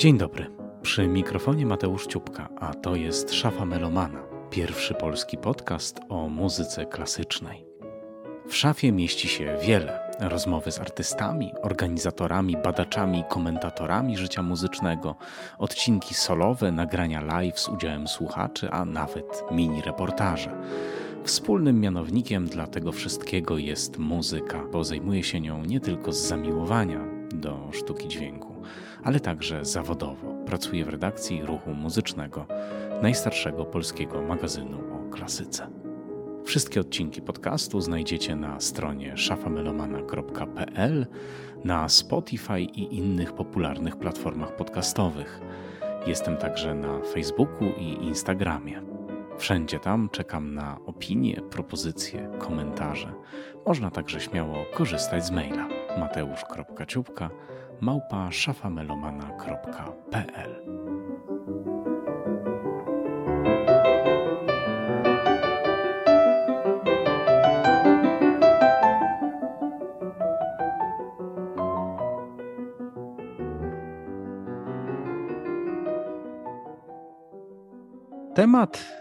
Dzień dobry. Przy mikrofonie Mateusz Ciupka, a to jest Szafa Melomana, pierwszy polski podcast o muzyce klasycznej. W szafie mieści się wiele rozmowy z artystami, organizatorami, badaczami, komentatorami życia muzycznego, odcinki solowe, nagrania live z udziałem słuchaczy, a nawet mini reportaże. Wspólnym mianownikiem dla tego wszystkiego jest muzyka, bo zajmuje się nią nie tylko z zamiłowania do sztuki dźwięku, ale także zawodowo. Pracuje w redakcji ruchu muzycznego, najstarszego polskiego magazynu o klasyce. Wszystkie odcinki podcastu znajdziecie na stronie szafamelomana.pl, na Spotify i innych popularnych platformach podcastowych. Jestem także na Facebooku i Instagramie. Wszędzie tam czekam na opinie, propozycje, komentarze. Można także śmiało korzystać z maila mateusz.ciupka małpa szafamelomana.pl Temat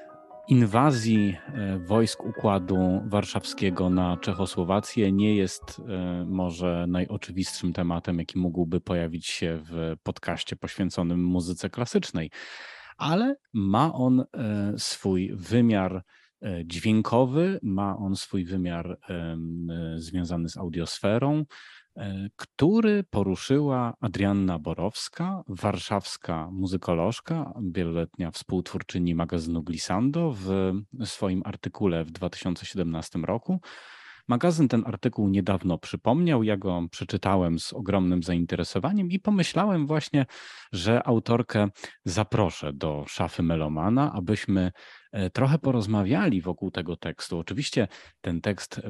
inwazji e, wojsk Układu Warszawskiego na Czechosłowację nie jest e, może najoczywistszym tematem, jaki mógłby pojawić się w podcaście poświęconym muzyce klasycznej, ale ma on e, swój wymiar dźwiękowy, ma on swój wymiar związany z audiosferą, który poruszyła Adrianna Borowska, warszawska muzykolożka, wieloletnia współtwórczyni magazynu Glissando w swoim artykule w 2017 roku. Magazyn ten artykuł niedawno przypomniał, ja go przeczytałem z ogromnym zainteresowaniem i pomyślałem właśnie, że autorkę zaproszę do szafy Melomana, abyśmy e, trochę porozmawiali wokół tego tekstu. Oczywiście ten tekst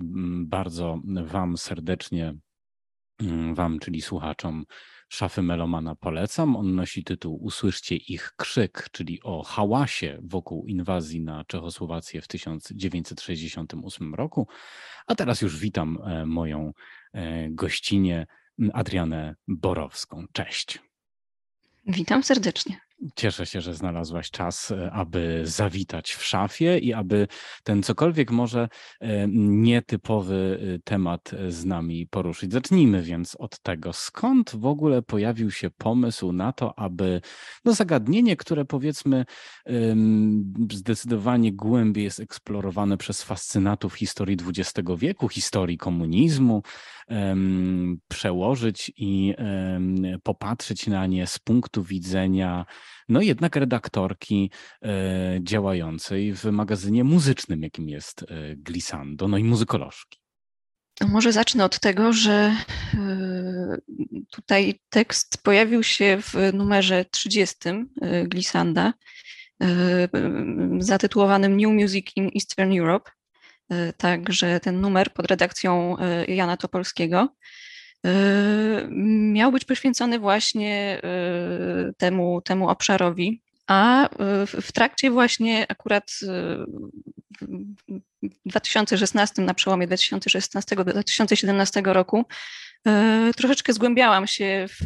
bardzo Wam serdecznie Mm, wam, czyli słuchaczom szafy Melomana polecam. On nosi tytuł Usłyszcie ich krzyk, czyli o hałasie wokół inwazji na Czechosłowację w 1968 roku. A teraz już witam e, moją e, gościnę Adrianę Borowską. Cześć. Witam serdecznie. Cieszę się, że znalazłaś czas, e, aby zawitać w szafie i aby ten cokolwiek może e, nietypowy e, temat z nami poruszyć. Zacznijmy więc od tego, skąd w ogóle pojawił się pomysł na to, aby no zagadnienie, które powiedzmy zdecydowanie głębiej jest eksplorowane przez fascynatów historii XX wieku, historii komunizmu, przełożyć i popatrzeć na nie z punktu widzenia no jednak redaktorki e, działającej w magazynie muzycznym, jakim jest e, Glissando, no i muzykolożki. Może zacznę od tego, że e, tutaj tekst pojawił się w numerze 30 Glissanda, zatytułowanym New Music in Eastern Europe. Także ten numer pod redakcją Jana Topolskiego miał być poświęcony właśnie temu, temu obszarowi. A w trakcie właśnie akurat w 2016, na przełomie 2016-2017 roku, troszeczkę zgłębiałam się w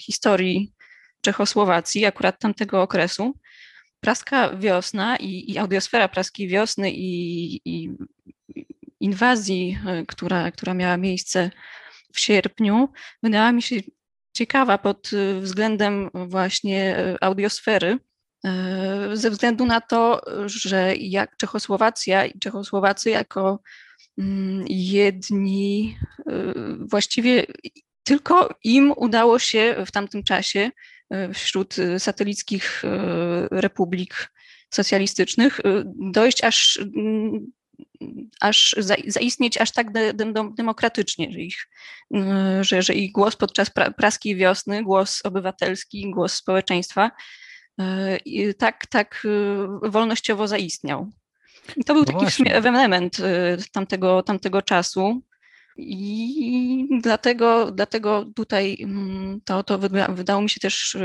historii Czechosłowacji, akurat tamtego okresu. Praska wiosna i, i audiosfera praskiej wiosny i, i inwazji, która, która miała miejsce w sierpniu. Wydała mi się ciekawa pod y, względem właśnie y, audiosfery, y, ze względu na to, że jak Czechosłowacja i Czechosłowacy jako mm, jedni, właściwie tylko im udało się w tamtym czasie wśród satelickich republik socjalistycznych dojść aż mm, aż zaistnieć aż tak de, de, demokratycznie, że ich, mm, że, że ich głos podczas pra, praskiej wiosny, głos obywatelski, głos społeczeństwa y, tak, tak y, wolnościowo zaistniał. I to był no taki właśnie. element y, tamtego, tamtego czasu. I dlatego, dlatego tutaj mm, to, to wydało mi się też,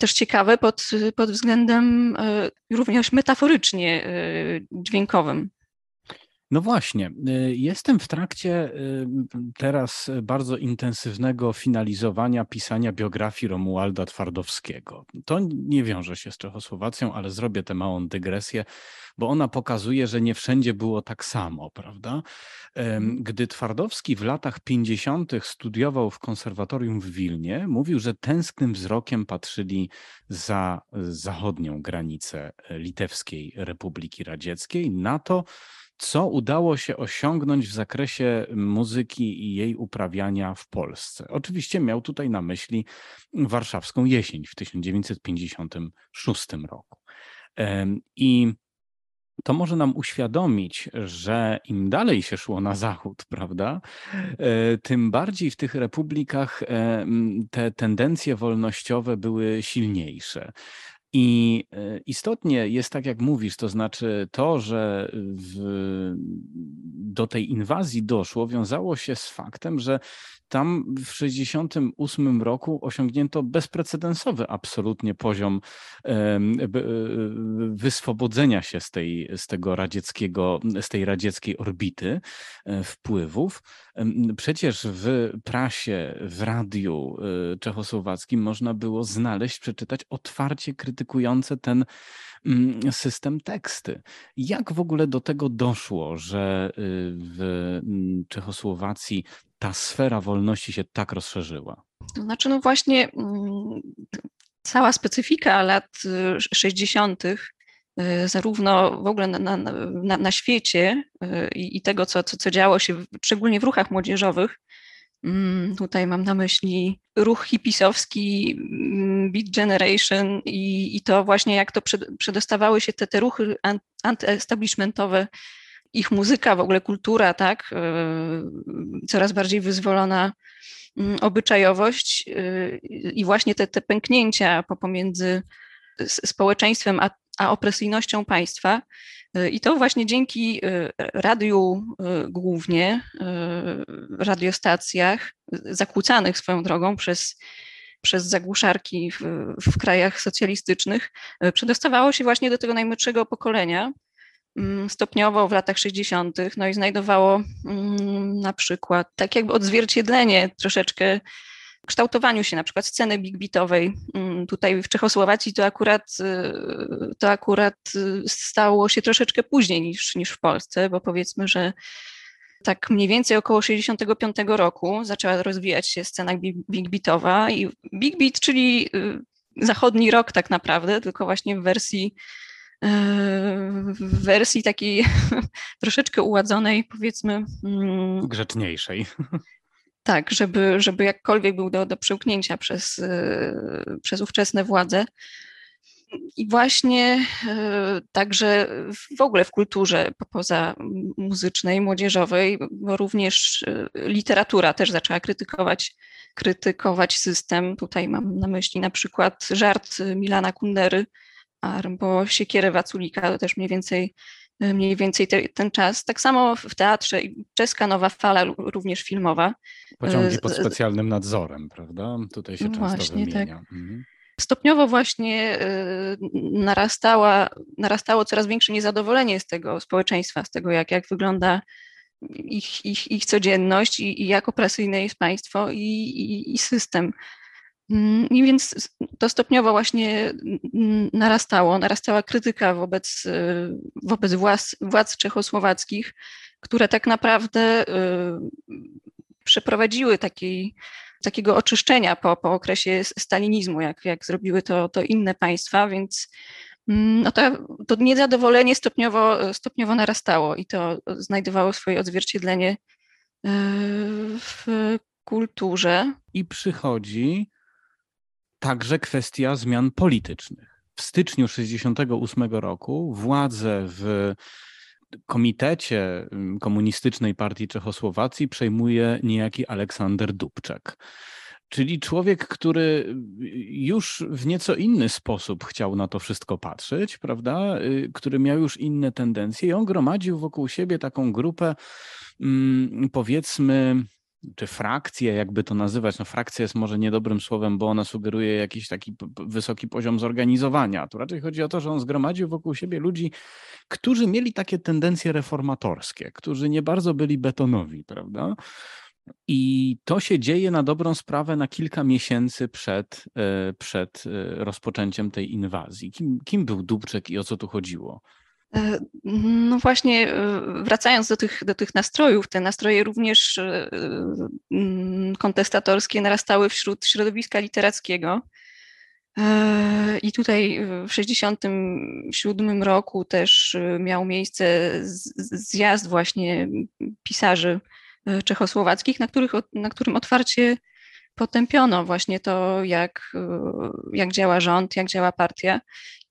też ciekawe pod, pod względem również metaforycznie dźwiękowym. No właśnie, y, jestem w trakcie y, teraz bardzo intensywnego finalizowania pisania biografii Romualda Twardowskiego. To nie wiąże się z Czechosłowacją, ale zrobię tę małą dygresję, bo ona pokazuje, że nie wszędzie było tak samo, prawda? Mhm. Gdy Twardowski w latach 50. studiował w konserwatorium w Wilnie, mówił, że tęsknym wzrokiem patrzyli za zachodnią granicę Litewskiej Republiki Radzieckiej na to, co udało się osiągnąć w zakresie muzyki i jej uprawiania w Polsce. Oczywiście miał tutaj na myśli warszawską jesień w 1956 roku. I to może nam uświadomić, że im dalej się szło na zachód, prawda, e, tym bardziej w tych republikach te tendencje wolnościowe były silniejsze. I e, istotnie jest tak, jak mówisz, to znaczy to, że w, do tej inwazji doszło, wiązało się z faktem, że tam w 1968 roku osiągnięto bezprecedensowy absolutnie poziom e, wyswobodzenia się z tej, z tego radzieckiego, z tej radzieckiej orbity e, wpływów. Przecież w prasie, w radiu czechosłowackim można było znaleźć, przeczytać otwarcie krytykujące ten system teksty. Jak w ogóle do tego doszło, że y, w mm, Czechosłowacji ta sfera wolności się tak rozszerzyła? To znaczy, no właśnie mm, cała specyfika lat 60., y, y, zarówno w ogóle na, na, na świecie i, i tego, co, co, co działo się, szczególnie w ruchach młodzieżowych, Mm, tutaj mam na myśli ruch hipisowski, mm, Beat Generation i, i to właśnie jak to przedostawały się te, te ruchy antyestablishmentowe, ich muzyka, w ogóle kultura, tak, e, coraz bardziej wyzwolona mm, obyczajowość e, i właśnie te, te pęknięcia pomiędzy społeczeństwem a, a opresyjnością państwa. I to właśnie dzięki y, radiu y, głównie, y, radiostacjach zakłócanych swoją drogą przez, przez zagłuszarki w, w krajach socjalistycznych, przedostawało się właśnie do tego najmłodszego pokolenia, mm, stopniowo w latach 60., no i znajdowało mm, na przykład tak jakby odzwierciedlenie troszeczkę kształtowaniu się na przykład sceny big beatowej. Mm, tutaj w Czechosłowacji to akurat, y, to akurat y, stało się troszeczkę później niż, niż w Polsce, bo powiedzmy, że tak mniej więcej około 65 roku zaczęła rozwijać się scena big beatowa i big beat, czyli y, zachodni rok tak naprawdę, tylko właśnie w wersji w wersji takiej troszeczkę uładzonej, powiedzmy. Mm, Grzeczniejszej. Tak, żeby, żeby jakkolwiek był do, do przełknięcia przez, y, przez ówczesne władze. I właśnie y, także w ogóle w kulturze poza muzycznej, młodzieżowej, bo również y, literatura też zaczęła krytykować, krytykować system. Tutaj mam na myśli na przykład żart Milana Kundery albo Siekierę Waculika, to też mniej więcej mniej więcej te, ten czas. Tak samo w teatrze czeska nowa fala, również filmowa. Pociągi pod specjalnym nadzorem, prawda? Tutaj się często właśnie, wymienia. Tak. Mhm. Stopniowo właśnie narastała, narastało coraz większe niezadowolenie z tego społeczeństwa, z tego, jak, jak wygląda ich, ich, ich codzienność i, i jak opresyjne jest państwo i, i, i system. Mm, I więc to stopniowo właśnie narastało, narastała krytyka wobec, y, wobec władz, władz czechosłowackich, które tak naprawdę y, przeprowadziły taki, takiego oczyszczenia po, po okresie stalinizmu, jak, jak zrobiły to, to inne państwa, więc mm, no to, to niezadowolenie stopniowo, stopniowo narastało i to znajdowało swoje odzwierciedlenie y, w kulturze. I przychodzi także kwestia zmian politycznych. W styczniu 1968 roku władze w komitecie mm, Komunistycznej Partii Czechosłowacji przejmuje niejaki Aleksander Dubczek. Czyli człowiek, który już w nieco inny sposób chciał na to wszystko patrzeć, prawda? Y, który miał już inne tendencje i on gromadził wokół siebie taką grupę, mm, powiedzmy, czy frakcję, jakby to nazywać. No frakcja jest może niedobrym słowem, bo ona sugeruje jakiś taki wysoki poziom zorganizowania. Tu raczej chodzi o to, że on zgromadził wokół siebie ludzi, którzy mieli takie tendencje reformatorskie, którzy nie bardzo byli betonowi, prawda? I to się dzieje na dobrą sprawę na kilka miesięcy przed, e, przed e, rozpoczęciem tej inwazji. Kim, kim był Dubczek i o co tu chodziło? E, no właśnie, wracając do tych, do tych nastrojów, te nastroje również mm, kontestatorskie narastały wśród środowiska literackiego. I tutaj w 1967 roku też miał miejsce zjazd właśnie pisarzy E, czechosłowackich, na, których, na którym otwarcie potępiono właśnie to, jak, e, jak działa rząd, jak działa partia.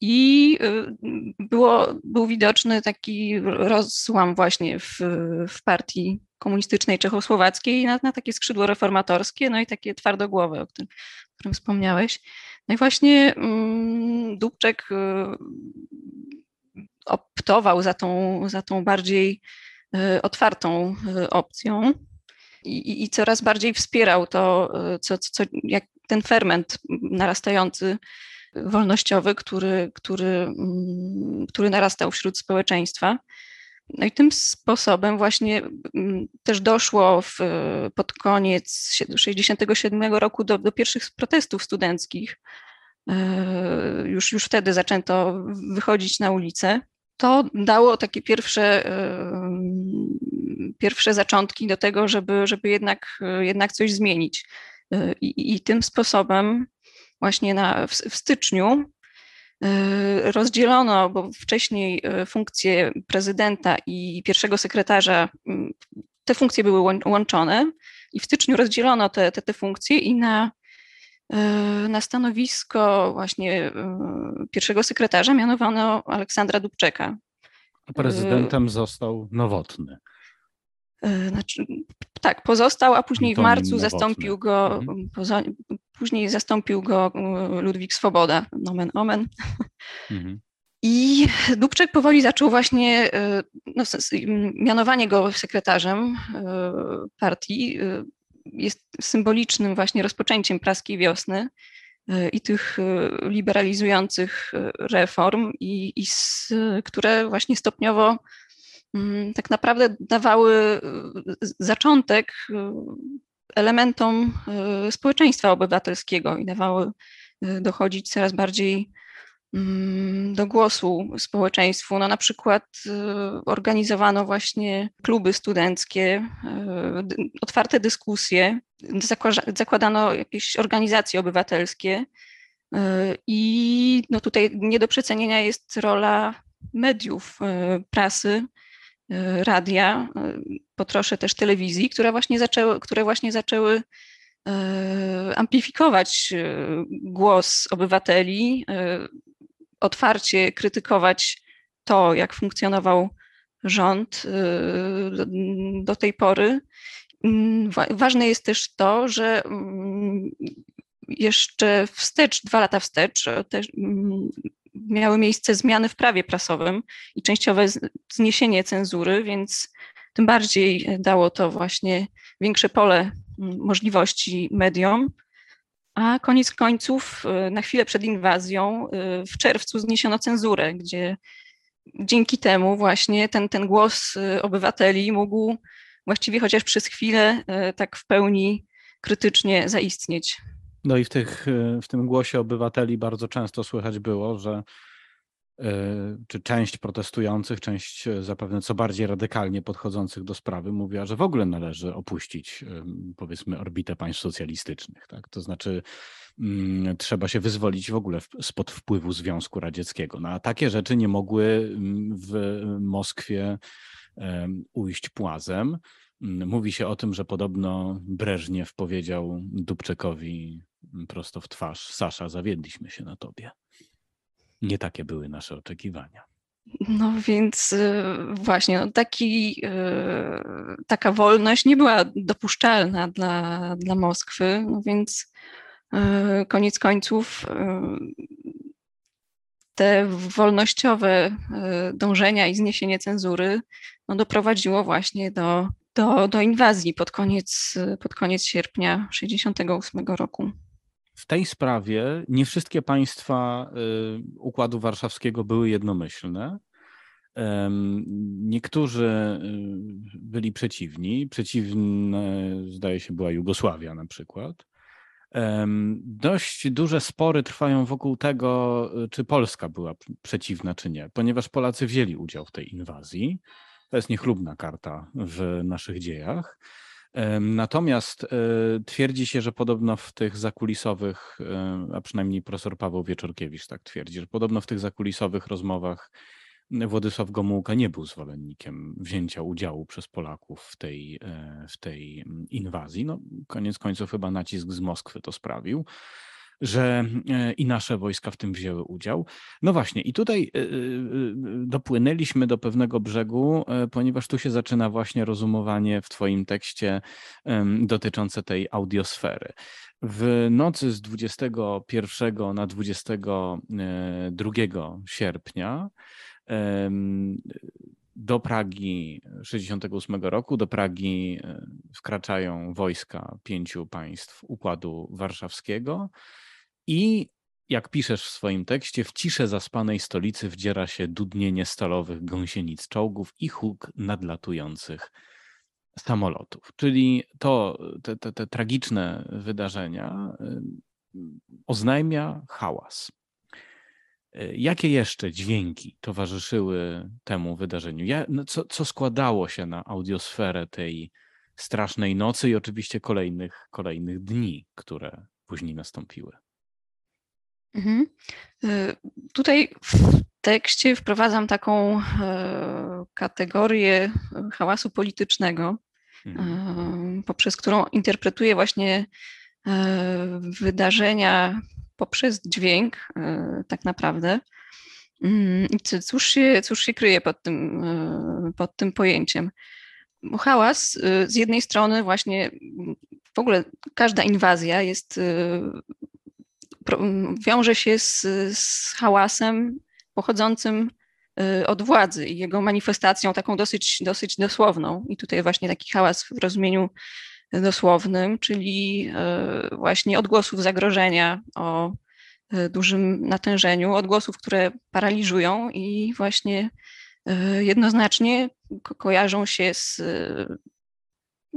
I e, było, był widoczny taki rozłam właśnie w, w partii komunistycznej czechosłowackiej na, na takie skrzydło reformatorskie, no i takie twardogłowe, o którym, o którym wspomniałeś. No i właśnie mm, Dubczek optował za tą, za tą bardziej Y, otwartą y, opcją i, i coraz bardziej wspierał to, y, co, co, jak ten ferment narastający wolnościowy, który, który, mm, który narastał wśród społeczeństwa. No i tym sposobem właśnie mm, też doszło w, pod koniec 1967 roku do, do pierwszych protestów studenckich. Już, już wtedy zaczęto wychodzić na ulicę to dało takie pierwsze, pierwsze zaczątki do tego, żeby, żeby jednak, jednak coś zmienić. I, I, tym sposobem właśnie na, w, w styczniu y, rozdzielono, bo wcześniej funkcje prezydenta i pierwszego sekretarza, te funkcje były łączone i w styczniu rozdzielono te, te, te funkcje i na E, na stanowisko właśnie e, pierwszego sekretarza mianowano Aleksandra Dubczeka. A prezydentem został Nowotny. E, znaczy, tak, pozostał, a później Antonin w marcu Nowotny. zastąpił go, mhm. poza, później zastąpił go Ludwik Swoboda, nomen omen. Mhm. I Dubczek powoli zaczął właśnie no, mianowanie go sekretarzem partii jest symbolicznym właśnie rozpoczęciem praskiej wiosny e, i tych e, liberalizujących e, reform, i, i z, które właśnie stopniowo tak naprawdę dawały zaczątek elementom społeczeństwa obywatelskiego i dawały dochodzić coraz bardziej Mm, do głosu społeczeństwu. No na przykład y, organizowano właśnie kluby studenckie, y, otwarte dyskusje, zakładano jakieś organizacje obywatelskie y, i no tutaj nie do przecenienia jest rola mediów, prasy, radia, potroszę też telewizji, które właśnie zaczęły, które właśnie zaczęły amplifikować głos obywateli, otwarcie krytykować to, jak funkcjonował rząd do tej pory. Mm, ważne jest też to, że mm, jeszcze wstecz, dwa lata wstecz, mm, miały miejsce zmiany w prawie prasowym i częściowe zniesienie cenzury, więc tym bardziej dało to właśnie większe pole możliwości mediom. A koniec końców, y, na chwilę przed inwazją, y, w czerwcu zniesiono cenzurę, gdzie dzięki temu właśnie ten, ten głos obywateli mógł właściwie chociaż przez chwilę tak w pełni krytycznie zaistnieć. No i w, tych, w tym głosie obywateli bardzo często słychać było, że E, czy część protestujących, część e, zapewne co bardziej radykalnie podchodzących do sprawy mówiła, że w ogóle należy opuścić powiedzmy orbitę państw socjalistycznych. Tak? To znaczy mm, trzeba się wyzwolić w ogóle spod wpływu Związku Radzieckiego. No, a takie rzeczy nie mogły mm, w Moskwie ujść płazem. Mm, mówi się o tym, że podobno Breżniew powiedział Dubczekowi prosto w twarz: Sasza, zawiedliśmy się na tobie. Nie takie były nasze oczekiwania. No więc y, właśnie, no taki, y, taka wolność nie była dopuszczalna dla, dla Moskwy, no więc y, koniec końców te wolnościowe dążenia i zniesienie cenzury no doprowadziło właśnie do, do, do inwazji pod koniec, pod koniec sierpnia 1968 roku. Tej sprawie nie wszystkie państwa y, Układu Warszawskiego były jednomyślne. Niektórzy y, byli przeciwni. Przeciwne, zdaje się, była Jugosławia na przykład. Dość duże spory trwają wokół tego, y, czy Polska była przeciwna, czy nie, ponieważ Polacy wzięli udział w tej inwazji. To jest niechlubna karta w naszych dziejach. Natomiast e, twierdzi się, że podobno w tych zakulisowych, e, a przynajmniej profesor Paweł Wieczorkiewicz tak twierdzi, że podobno w tych zakulisowych rozmowach Władysław Gomułka nie był zwolennikiem wzięcia udziału przez Polaków w tej, e, w tej inwazji. No, koniec końców chyba nacisk z Moskwy to sprawił że e, i nasze wojska w tym wzięły udział. No właśnie, i tutaj e, e, dopłynęliśmy do pewnego brzegu, ponieważ tu się zaczyna właśnie rozumowanie w Twoim tekście dotyczące tej audiosfery. W nocy z 21 na 22 sierpnia do Pragi 68 roku, do Pragi wkraczają wojska pięciu państw Układu Warszawskiego. I jak piszesz w swoim tekście, w ciszę zaspanej stolicy wdziera się dudnienie stalowych gąsienic czołgów i huk nadlatujących samolotów. Czyli to, te, te, te tragiczne wydarzenia y, oznajmia hałas. Y, jakie jeszcze dźwięki towarzyszyły temu wydarzeniu? Ja, no co, co składało się na audiosferę tej strasznej nocy i oczywiście kolejnych, kolejnych dni, które później nastąpiły? Mhm. Y, tutaj w tekście wprowadzam taką e, kategorię hałasu politycznego, mhm. poprzez którą interpretuję właśnie e, wydarzenia poprzez dźwięk, e, tak naprawdę. Mm, cóż się, cóż się kryje pod tym, pod tym pojęciem? Hałas z jednej strony właśnie w ogóle każda inwazja jest wiąże się z, z hałasem pochodzącym y, od władzy i jego manifestacją taką dosyć, dosyć dosłowną. I tutaj właśnie taki hałas w rozumieniu dosłownym, czyli y, właśnie odgłosów zagrożenia o y, dużym natężeniu, odgłosów, które paraliżują i właśnie jednoznacznie ko kojarzą się z,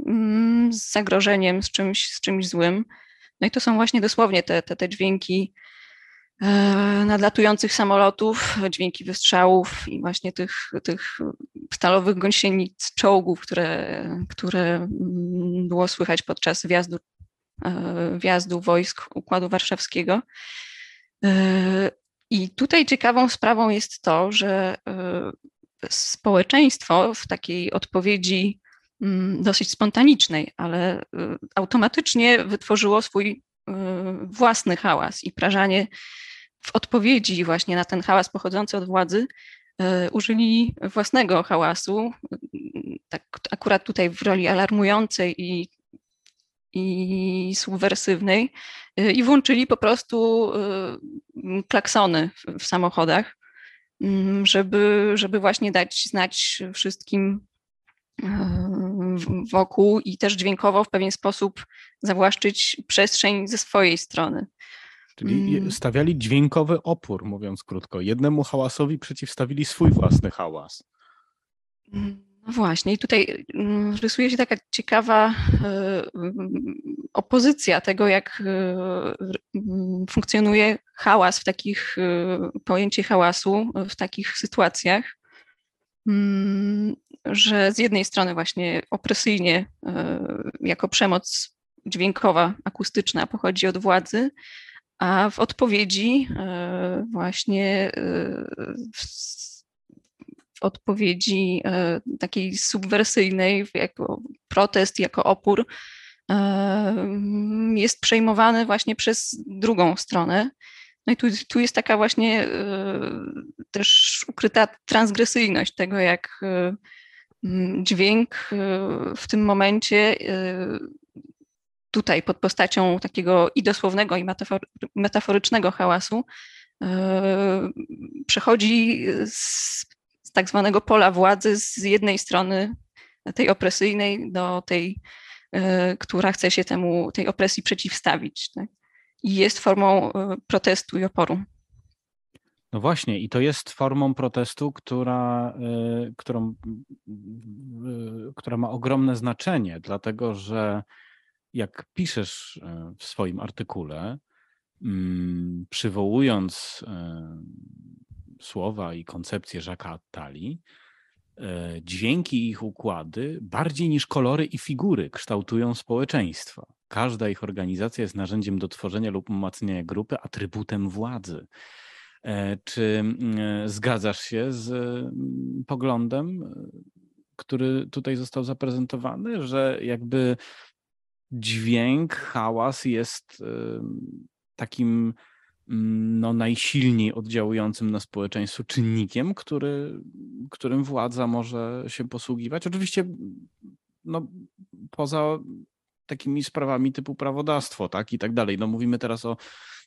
mm, z zagrożeniem, z czymś, z czymś złym. No i to są właśnie dosłownie te, te, te dźwięki e, nadlatujących samolotów, dźwięki wystrzałów i właśnie tych, tych stalowych gąsienic czołgów, które, które mm, było słychać podczas wjazdu, e, wjazdu wojsk Układu Warszawskiego. E, I tutaj ciekawą sprawą jest to, że społeczeństwo w takiej odpowiedzi dosyć spontanicznej, ale y, automatycznie wytworzyło swój y, własny hałas i Prażanie w odpowiedzi właśnie na ten hałas pochodzący od władzy y, użyli własnego hałasu, tak akurat tutaj w roli alarmującej i, i subwersywnej i włączyli po prostu klaksony w samochodach, mm, żeby, żeby właśnie dać znać wszystkim wokół i też dźwiękowo w pewien sposób zawłaszczyć przestrzeń ze swojej strony. Czyli mm. stawiali dźwiękowy opór, mówiąc krótko. Jednemu hałasowi przeciwstawili swój własny hałas. No właśnie, i tutaj mm, rysuje się taka ciekawa e, opozycja tego, jak e, funkcjonuje hałas w takich, e, pojęcie hałasu w takich sytuacjach. Mm, że z jednej strony właśnie opresyjnie, e, jako przemoc dźwiękowa, akustyczna pochodzi od władzy, a w odpowiedzi e, właśnie e, w odpowiedzi takiej subwersyjnej, jako protest, jako opór, jest przejmowany właśnie przez drugą stronę. No i tu, tu jest taka właśnie też ukryta transgresyjność tego, jak Mm, dźwięk y, w tym momencie tutaj pod postacią takiego i dosłownego, i metaforycznego hałasu przechodzi z, z tak zwanego pola władzy z jednej strony tej opresyjnej do tej, która chce się temu, tej opresji przeciwstawić. Tak? I jest formą protestu i oporu. No właśnie, i to jest formą protestu, która, którą, która ma ogromne znaczenie, dlatego że jak piszesz w swoim artykule, mm, przywołując słowa i koncepcje Jacques'a Attali, e, dźwięki i ich układy bardziej niż kolory i figury kształtują społeczeństwa. Każda ich organizacja jest narzędziem do tworzenia lub umacniania grupy, atrybutem władzy. E, czy e, zgadzasz się z poglądem, który tutaj został zaprezentowany, że jakby dźwięk, hałas jest takim Mm, no, najsilniej oddziałującym na społeczeństwo czynnikiem, który, którym władza może się posługiwać. Oczywiście no, poza takimi sprawami typu prawodawstwo, tak i tak dalej. No mówimy teraz o,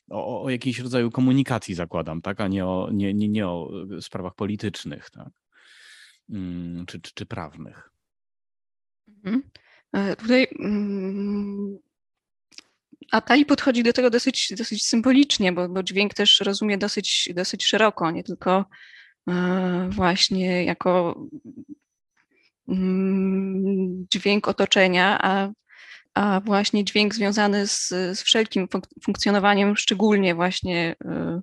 o, o jakiejś rodzaju komunikacji, zakładam, tak, a nie o, nie, nie, nie o sprawach politycznych, tak, mm, czy, czy, czy prawnych. Mhm. E, tutaj mm, a Tali podchodzi do tego dosyć, dosyć symbolicznie, bo, bo dźwięk też rozumie dosyć, dosyć szeroko, nie tylko e, właśnie jako mm, dźwięk otoczenia, a, a właśnie dźwięk związany z, z wszelkim funkcjonowaniem, szczególnie właśnie, e,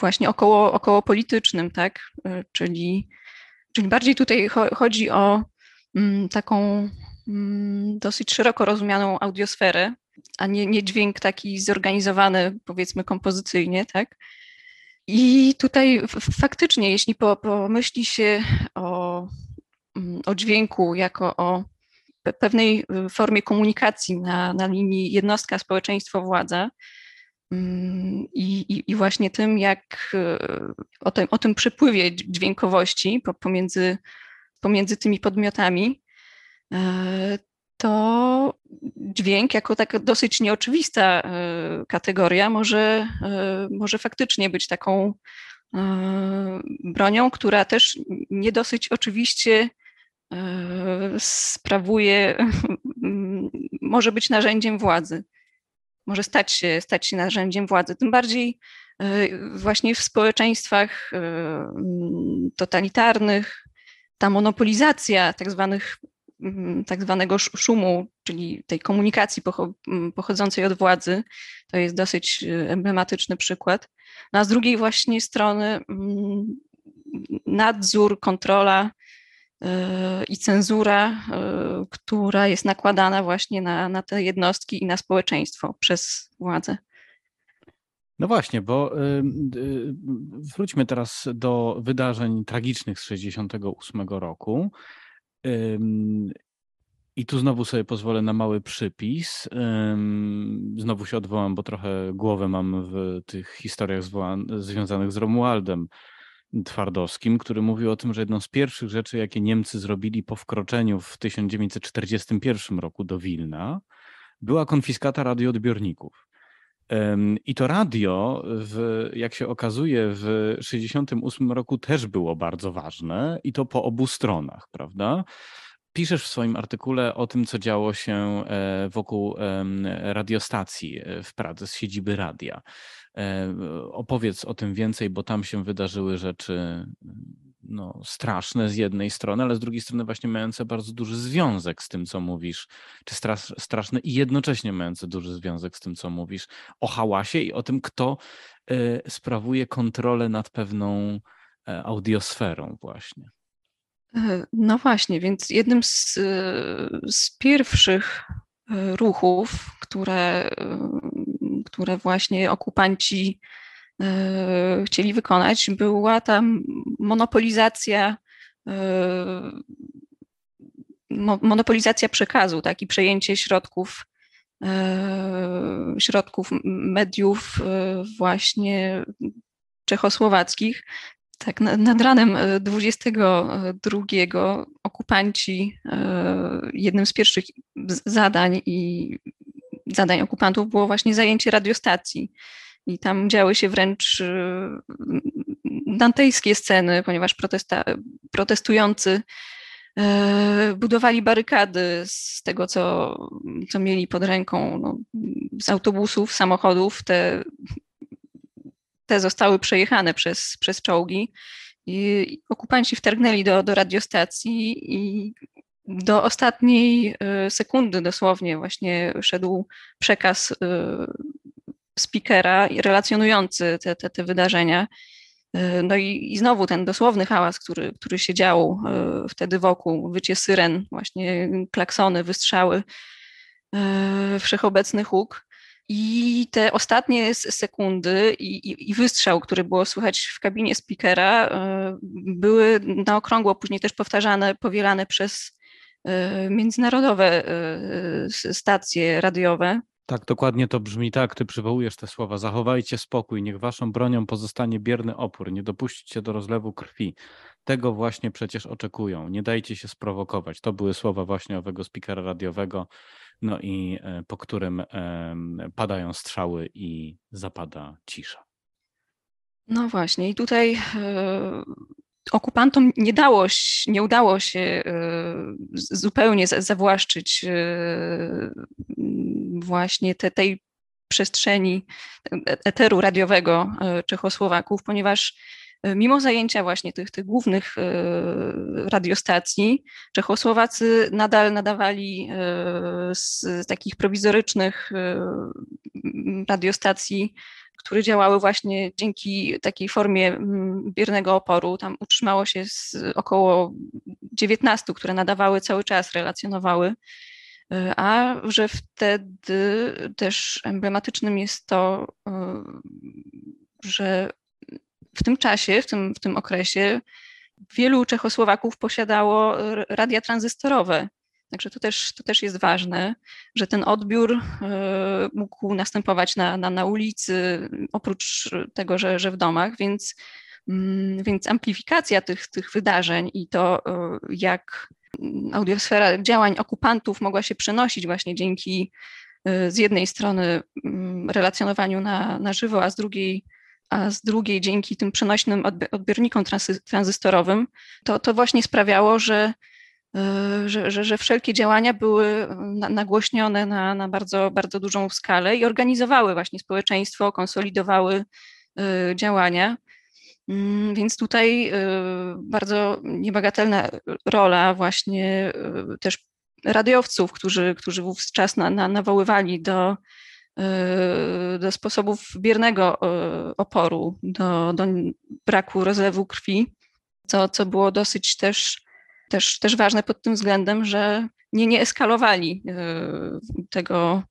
właśnie około, około politycznym, tak? E, czyli, czyli bardziej tutaj chodzi o mm, taką mm, dosyć szeroko rozumianą audiosferę, a nie, nie dźwięk taki zorganizowany, powiedzmy, kompozycyjnie, tak? I tutaj faktycznie, jeśli pomyśli się o, mm, o dźwięku jako o pewnej y, formie komunikacji na, na linii jednostka, społeczeństwo, władza, mm, i, i, i, właśnie tym, jak y, o tym, o tym przepływie dźwiękowości pomiędzy, pomiędzy tymi podmiotami, e, to dźwięk jako taka dosyć nieoczywista kategoria może, może faktycznie być taką bronią, która też nie dosyć oczywiście sprawuje, może być narzędziem władzy. Może stać się, stać się narzędziem władzy. Tym bardziej właśnie w społeczeństwach totalitarnych ta monopolizacja tak zwanych Mm, tak zwanego szumu, czyli tej komunikacji mm, pochodzącej od władzy. To jest dosyć emblematyczny przykład. No a z drugiej właśnie strony mm, nadzór, kontrola i cenzura, y, która jest nakładana właśnie na, na te jednostki i na społeczeństwo przez władzę. No właśnie, bo wróćmy teraz do wydarzeń tragicznych z 1968 roku. I tu znowu sobie pozwolę na mały przypis. Znowu się odwołam, bo trochę głowę mam w tych historiach związanych z Romualdem Twardowskim, który mówił o tym, że jedną z pierwszych rzeczy, jakie Niemcy zrobili po wkroczeniu w 1941 roku do Wilna, była konfiskata radioodbiorników. I to radio, w, jak się okazuje, w 1968 roku też było bardzo ważne i to po obu stronach, prawda? Piszesz w swoim artykule o tym, co działo się e, wokół radiostacji e, w Pradze z siedziby radia. E, opowiedz o tym więcej, bo tam się wydarzyły rzeczy no, straszne z jednej strony, ale z drugiej strony właśnie mające bardzo duży związek z tym, co mówisz, czy strasz, straszne i jednocześnie mające duży związek z tym, co mówisz o hałasie i o tym, kto y, sprawuje kontrolę nad pewną y, audiosferą właśnie. E, no właśnie, więc jednym z, z pierwszych ruchów, które, które właśnie okupanci E, chcieli wykonać, była ta monopolizacja e, monopolizacja przekazu, tak, i przejęcie środków, e, środków mediów właśnie czechosłowackich. Tak, nad ranem 22 okupanci, jednym z pierwszych zadań i zadań okupantów było właśnie zajęcie radiostacji i tam działy się wręcz y, dantejskie sceny, ponieważ protesta, protestujący budowali barykady z tego, co, co mieli pod ręką, no, z autobusów, samochodów. Te, te zostały przejechane przez, przez czołgi. I okupanci wtargnęli do, do radiostacji i do ostatniej e, sekundy dosłownie właśnie szedł przekaz e, speakera relacjonujący te, te, te wydarzenia. E, no i, i znowu ten dosłowny hałas, który, który się dział wtedy wokół, wycie syren, właśnie klaksony, wystrzały, wszechobecny huk. I te ostatnie sekundy i, i, i, wystrzał, który było słychać w kabinie speakera, były na okrągło później też powtarzane, powielane przez Y, międzynarodowe y, stacje radiowe. Tak, dokładnie to brzmi tak. Ty przywołujesz te słowa. Zachowajcie spokój, niech waszą bronią pozostanie bierny opór, nie dopuśćcie do rozlewu krwi. Tego właśnie przecież oczekują. Nie dajcie się sprowokować. To były słowa właśnie owego spikera radiowego, no i e, po którym padają strzały i zapada cisza. No właśnie, i tutaj e, okupantom nie, dało, nie udało się e, zupełnie zawłaszczyć e, właśnie te, tej przestrzeni eteru radiowego e, Czechosłowaków, ponieważ mimo zajęcia właśnie tych, tych głównych radiostacji, Czechosłowacy nadal nadawali z takich prowizorycznych radiostacji które działały właśnie dzięki takiej formie mm, biernego oporu. Tam utrzymało się około 19, które nadawały cały czas, relacjonowały. Y, a że wtedy też emblematycznym jest to, y, że w tym czasie, w tym, w tym okresie, wielu Czechosłowaków posiadało radia tranzystorowe. Także to też, to też jest ważne, że ten odbiór e, mógł następować na, na, na ulicy, oprócz tego, że, że w domach, więc, mm, więc amplifikacja tych, tych wydarzeń i to, e, jak audiosfera działań okupantów mogła się przenosić właśnie dzięki e, z jednej strony mm, relacjonowaniu na, na żywo, a z drugiej a z drugiej dzięki tym przenośnym odbiornikom tranzystorowym, to, to właśnie sprawiało, że że, że, że wszelkie działania były nagłośnione na, na bardzo, bardzo dużą skalę i organizowały właśnie społeczeństwo, konsolidowały e, działania. Mm, więc tutaj e, bardzo niebagatelna rola właśnie też radiowców, którzy, którzy wówczas na, na, nawoływali do, do sposobów biernego oporu, do, do braku rozlewu krwi, co, co było dosyć też też, też ważne pod tym względem, że nie, nie eskalowali e, tego,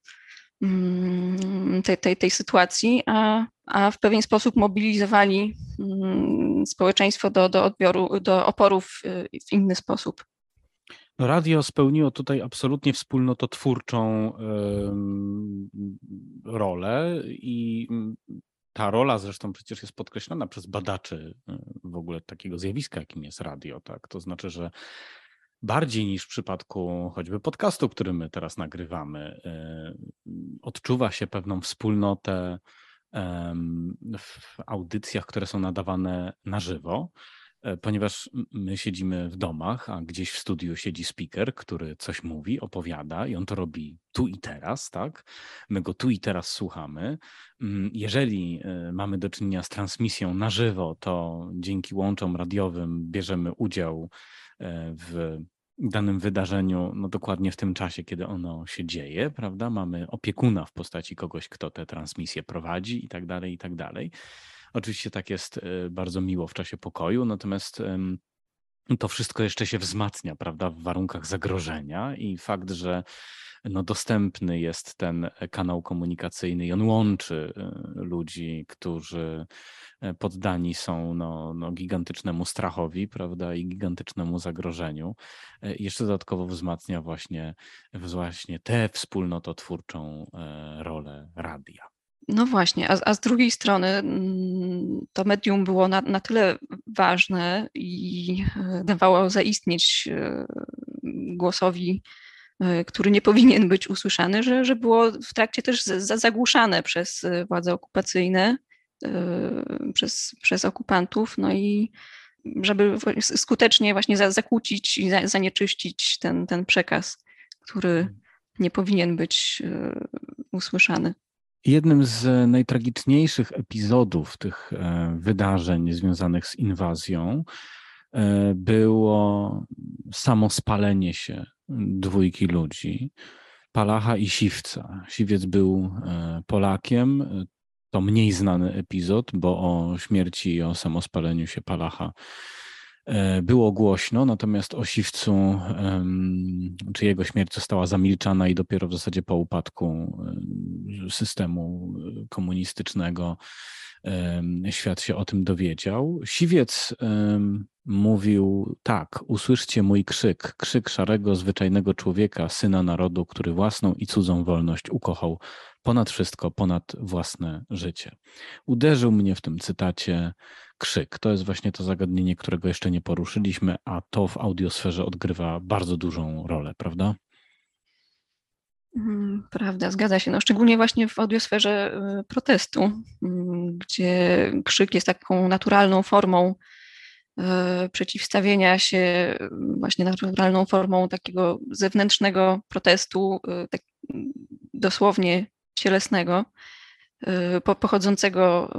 mm, tej, tej, tej sytuacji, a, a w pewien sposób mobilizowali mm, społeczeństwo do, do odbioru, do oporów e, w inny sposób. No radio spełniło tutaj absolutnie wspólnototwórczą rolę i ta rola zresztą przecież jest podkreślona przez badaczy y, w ogóle takiego zjawiska, jakim jest radio, tak? To znaczy, że bardziej niż w przypadku choćby podcastu, który my teraz nagrywamy, y, odczuwa się pewną wspólnotę w audycjach, które są nadawane na żywo. E, ponieważ my siedzimy w domach, a gdzieś w studiu siedzi speaker, który coś mówi, opowiada i on to robi tu i teraz, tak? My go tu i teraz słuchamy. Mm, jeżeli e, mamy do czynienia z transmisją na żywo, to dzięki łączom radiowym bierzemy udział e, w danym wydarzeniu, no dokładnie w tym czasie, kiedy ono się dzieje, prawda? Mamy opiekuna w postaci kogoś, kto tę transmisję prowadzi i tak dalej, i tak dalej. Oczywiście tak jest e, bardzo miło w czasie pokoju, natomiast to wszystko jeszcze się wzmacnia, prawda, w warunkach zagrożenia i fakt, że no, dostępny jest ten kanał komunikacyjny i on łączy e, ludzi, którzy e, poddani są no, no, gigantycznemu strachowi, prawda, i gigantycznemu zagrożeniu. Jeszcze dodatkowo wzmacnia właśnie, właśnie tę wspólnototwórczą rolę radia. No właśnie, a, a, z drugiej strony mm, to medium było na, na tyle ważne i e, dawało zaistnieć e, głosowi, e, który nie powinien być usłyszany, że, że było w trakcie też zagłuszane przez władze okupacyjne, przez, przez okupantów. No i żeby skutecznie właśnie zakłócić i zanieczyścić ten, ten przekaz, który nie powinien być usłyszany. Jednym z najtragiczniejszych epizodów tych wydarzeń związanych z inwazją było samo spalenie się dwójki ludzi, Palacha i Siwca. Siwiec był Polakiem, to mniej znany epizod, bo o śmierci i o samospaleniu się Palacha e, było głośno, natomiast o Siwcu, czy jego śmierć została zamilczana i dopiero w zasadzie po upadku systemu komunistycznego świat się o tym dowiedział. Siwiec mówił tak, usłyszcie mój krzyk, krzyk szarego, zwyczajnego człowieka, syna narodu, który własną i cudzą wolność ukochał ponad wszystko, ponad własne życie. Uderzył mnie w tym cytacie krzyk. To jest właśnie to zagadnienie, którego jeszcze nie poruszyliśmy, a to w audiosferze odgrywa bardzo dużą rolę, prawda? Mhm, prawda, zgadza się. No, szczególnie właśnie w audiosferze y, protestu, mm, gdzie krzyk jest taką naturalną formą przeciwstawienia się, y, właśnie naturalną formą takiego zewnętrznego protestu, tak dosłownie cielesnego, pochodzącego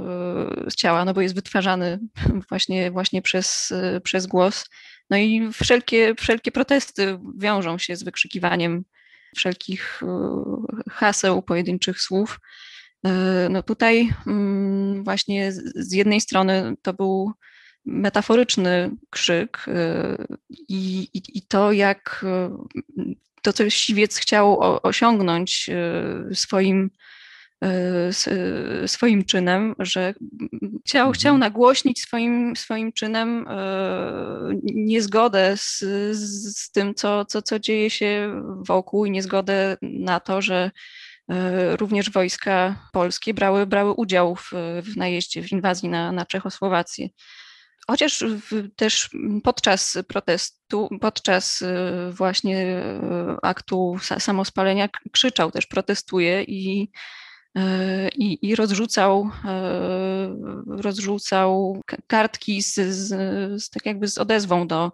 z ciała, no bo jest wytwarzany właśnie, właśnie przez, przez głos. No i wszelkie, wszelkie protesty wiążą się z wykrzykiwaniem wszelkich e, haseł, pojedynczych słów. E, no tutaj mm, właśnie z jednej strony to był metaforyczny krzyk e, i, i, i to, jak to, co siwiec chciał osiągnąć swoim swoim czynem, że chciał, mhm. chciał nagłośnić swoim, swoim czynem niezgodę z, z tym, co, co, co dzieje się wokół i niezgodę na to, że również wojska polskie brały, brały udział w, w najeździe, w inwazji na, na Czechosłowację. Chociaż też podczas protestu, podczas właśnie aktu samospalenia krzyczał też, protestuje i E, i, i rozrzucał, rozrzucał kartki z, z, z, tak jakby z odezwą do,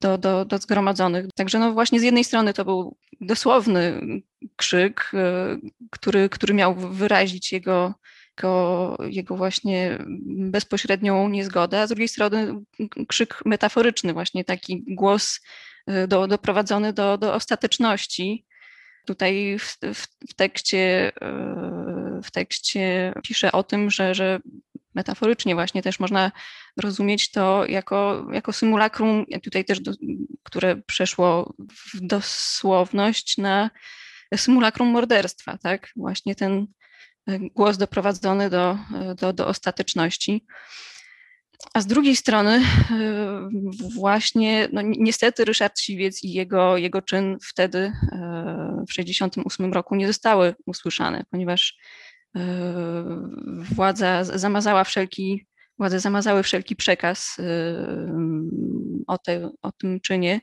do, do, do zgromadzonych. Także no właśnie z jednej strony to był dosłowny krzyk, który, który miał wyrazić jego, jego, jego właśnie bezpośrednią niezgodę, a z drugiej strony krzyk metaforyczny, właśnie taki głos do, doprowadzony do, do ostateczności, Tutaj w, w, w, tekście, e, w tekście pisze o tym, że, że metaforycznie właśnie też można rozumieć to jako, jako symulakrum, tutaj też, do, które przeszło w dosłowność na symulakrum morderstwa, tak? Właśnie ten głos doprowadzony do, do, do ostateczności. A z drugiej strony, e, właśnie, no niestety Ryszard Siwiec i jego, jego czyn wtedy e, w 1968 roku nie zostały usłyszane, ponieważ e, władza zamazała wszelki, władze zamazały wszelki przekaz o, te, o tym czynie.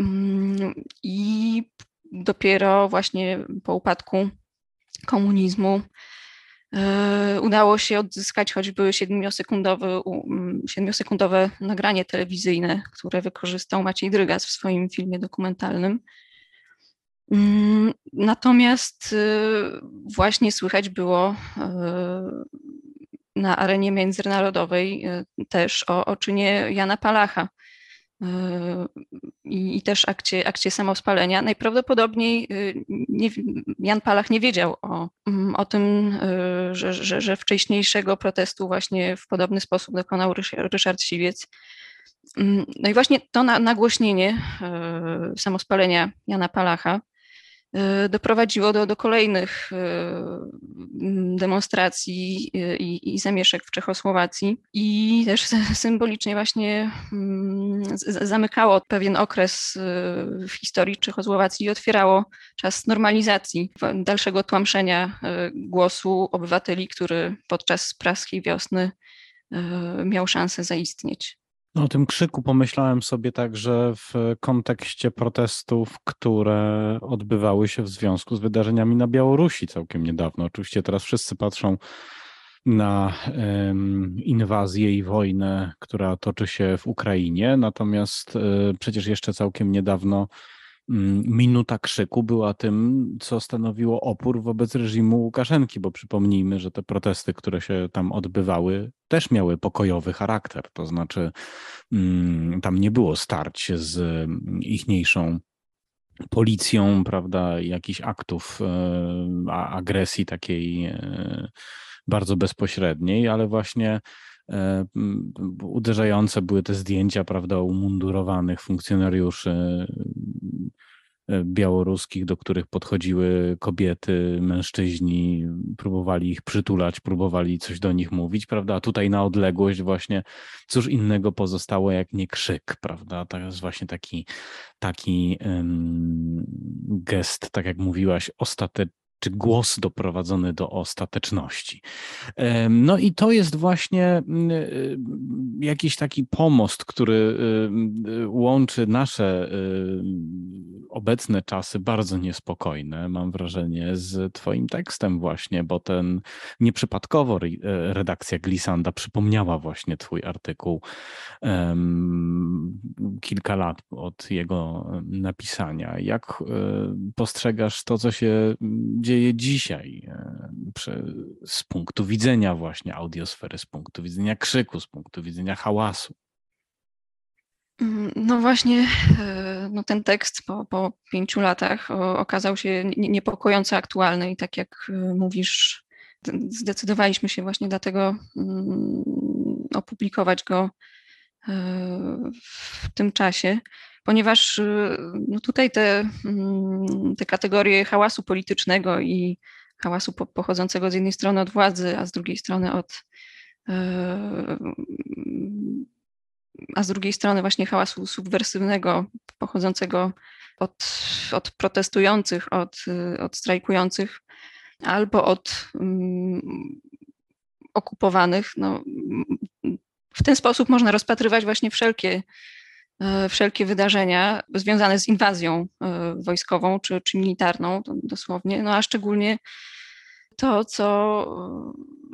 Mm, I dopiero właśnie po upadku komunizmu E, udało się odzyskać choćby siedmiosekundowe, nagranie telewizyjne, które wykorzystał Maciej Drygas w swoim filmie dokumentalnym. Mm, natomiast e, właśnie słychać było e, na arenie międzynarodowej też o, o czynie Jana Palacha, i, i też akcie, akcie samospalenia. Najprawdopodobniej y, nie, Jan Palach nie wiedział o, mm, o tym, y, że, że, że wcześniejszego protestu właśnie w podobny sposób dokonał Ryszard Siwiec. Mm, no i właśnie to nagłośnienie samospalenia Jana Palacha doprowadziło do, do kolejnych y, demonstracji y, i, i zamieszek w Czechosłowacji i też symbolicznie właśnie mm, zamykało pewien okres w historii Czechosłowacji i otwierało czas normalizacji, dalszego tłamszenia głosu obywateli, który podczas praskiej wiosny miał szansę zaistnieć. No, o tym krzyku pomyślałem sobie także w kontekście protestów, które odbywały się w związku z wydarzeniami na Białorusi całkiem niedawno. Oczywiście teraz wszyscy patrzą na inwazję i wojnę, która toczy się w Ukrainie. Natomiast e, przecież jeszcze całkiem niedawno minuta krzyku była tym, co stanowiło opór wobec reżimu Łukaszenki, bo przypomnijmy, że te protesty, które się tam odbywały, też miały pokojowy charakter. To znaczy, mm, tam nie było starć z mm, ichniejszą policją, prawda, jakichś aktów e, agresji takiej e, bardzo bezpośredniej, ale właśnie uderzające były te zdjęcia, prawda, umundurowanych funkcjonariuszy E, białoruskich, do których podchodziły kobiety, mężczyźni, próbowali ich przytulać, próbowali coś do nich mówić, prawda? A tutaj na odległość właśnie cóż innego pozostało jak nie krzyk, prawda? To jest właśnie taki, taki um, gest, tak jak mówiłaś, ostateczny czy głos doprowadzony do ostateczności. No i to jest właśnie mm, y, jakiś taki pomost, który y, łączy nasze y, obecne czasy bardzo niespokojne, mam wrażenie, z Twoim tekstem właśnie, bo ten nieprzypadkowo redakcja Glisanda przypomniała właśnie Twój artykuł kilka lat od jego napisania. Jak postrzegasz to, co się dzieje? Dzieje dzisiaj e, z punktu widzenia właśnie audiosfery, z punktu widzenia krzyku, z punktu widzenia hałasu. Mm, no właśnie, e, no ten tekst po, po pięciu latach okazał się niepokojąco aktualny i tak jak e, mówisz, zdecydowaliśmy się właśnie dlatego mm, opublikować go w tym czasie ponieważ y, no tutaj te, mm, te kategorie hałasu politycznego i hałasu pochodzącego z jednej strony od władzy, a z drugiej strony od e, a z drugiej strony właśnie hałasu subwersywnego pochodzącego od, od protestujących, od, od strajkujących albo od um, okupowanych. No, w ten sposób można rozpatrywać właśnie wszelkie wszelkie wydarzenia związane z inwazją e, wojskową czy, czy militarną, dosłownie, no a szczególnie to, co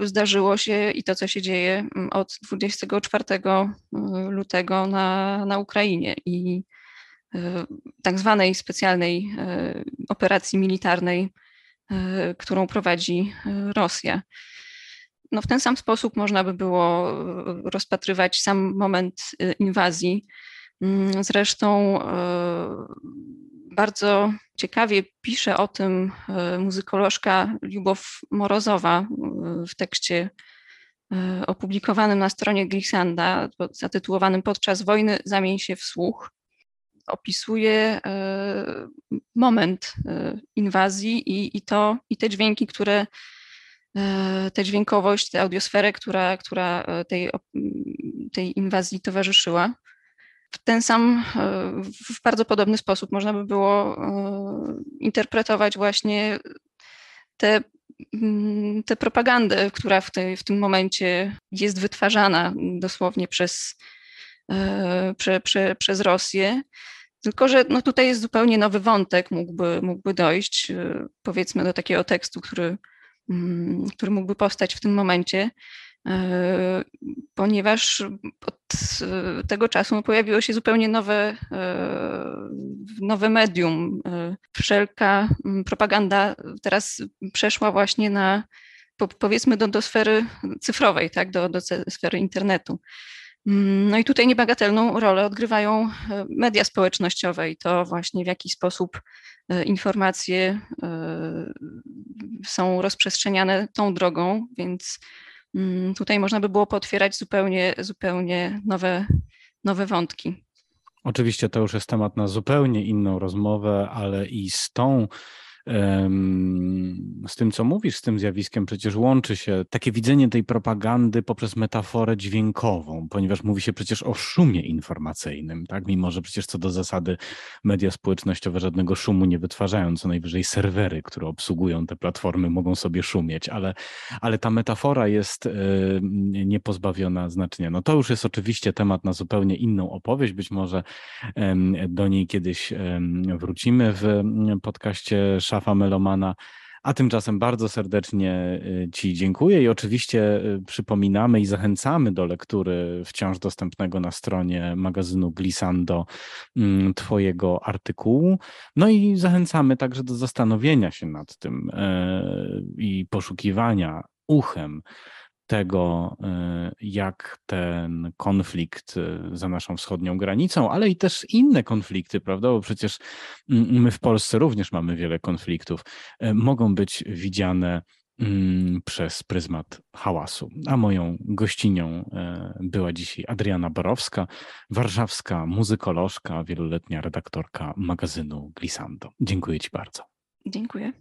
e, zdarzyło się i to, co się dzieje od 24 lutego na, na Ukrainie i tak zwanej specjalnej operacji militarnej, którą prowadzi Rosja. No w ten sam sposób można by było rozpatrywać sam moment inwazji Mm, zresztą e, bardzo ciekawie pisze o tym e, muzykolożka Lubow Morozowa e, w tekście opublikowanym na stronie Glissanda, zatytułowanym Podczas wojny zamień się w słuch. Opisuje moment inwazji i, i, to, i te dźwięki, które tę dźwiękowość, tę audiosferę, która, która tej, tej inwazji towarzyszyła w ten sam, e, w bardzo podobny sposób można by było e, interpretować właśnie tę mm, te propagandę, która w, tej, w tym momencie jest wytwarzana dosłownie przez, e, prze, prze, przez Rosję. Tylko, że no tutaj jest zupełnie nowy wątek, mógłby, mógłby dojść, powiedzmy, do takiego tekstu, który, mm, który mógłby powstać w tym momencie. E, ponieważ od tego czasu pojawiło się zupełnie nowe, e, nowe medium. E, wszelka propaganda teraz przeszła właśnie na, powiedzmy, do, do sfery cyfrowej, tak, do, do sfery internetu. No i tutaj niebagatelną rolę odgrywają media społecznościowe i to właśnie w jaki sposób informacje są rozprzestrzeniane tą drogą, więc Mm, tutaj można by było potwierać zupełnie, zupełnie nowe, nowe wątki. Oczywiście to już jest temat na zupełnie inną rozmowę, ale i z tą z tym, co mówisz, z tym zjawiskiem przecież łączy się takie widzenie tej propagandy poprzez metaforę dźwiękową, ponieważ mówi się przecież o szumie informacyjnym, tak? Mimo, że przecież co do zasady media społecznościowe żadnego szumu nie wytwarzają, co najwyżej serwery, które obsługują te platformy mogą sobie szumieć, ale, ale ta metafora jest niepozbawiona znaczenia. No to już jest oczywiście temat na zupełnie inną opowieść, być może do niej kiedyś wrócimy w podcaście szafa melomana, A tymczasem bardzo serdecznie Ci dziękuję i oczywiście przypominamy i zachęcamy do lektury wciąż dostępnego na stronie magazynu Glissando mm, Twojego artykułu. No i zachęcamy także do zastanowienia się nad tym i poszukiwania uchem tego, e, jak ten konflikt e, za naszą wschodnią granicą, ale i też inne konflikty, prawda? Bo przecież mm, my w Polsce również mamy wiele konfliktów, e, mogą być widziane mm, przez pryzmat hałasu. A moją gościnią była dzisiaj Adriana Borowska, warszawska muzykolożka, wieloletnia redaktorka magazynu Glissando. Dziękuję Ci bardzo. Dziękuję.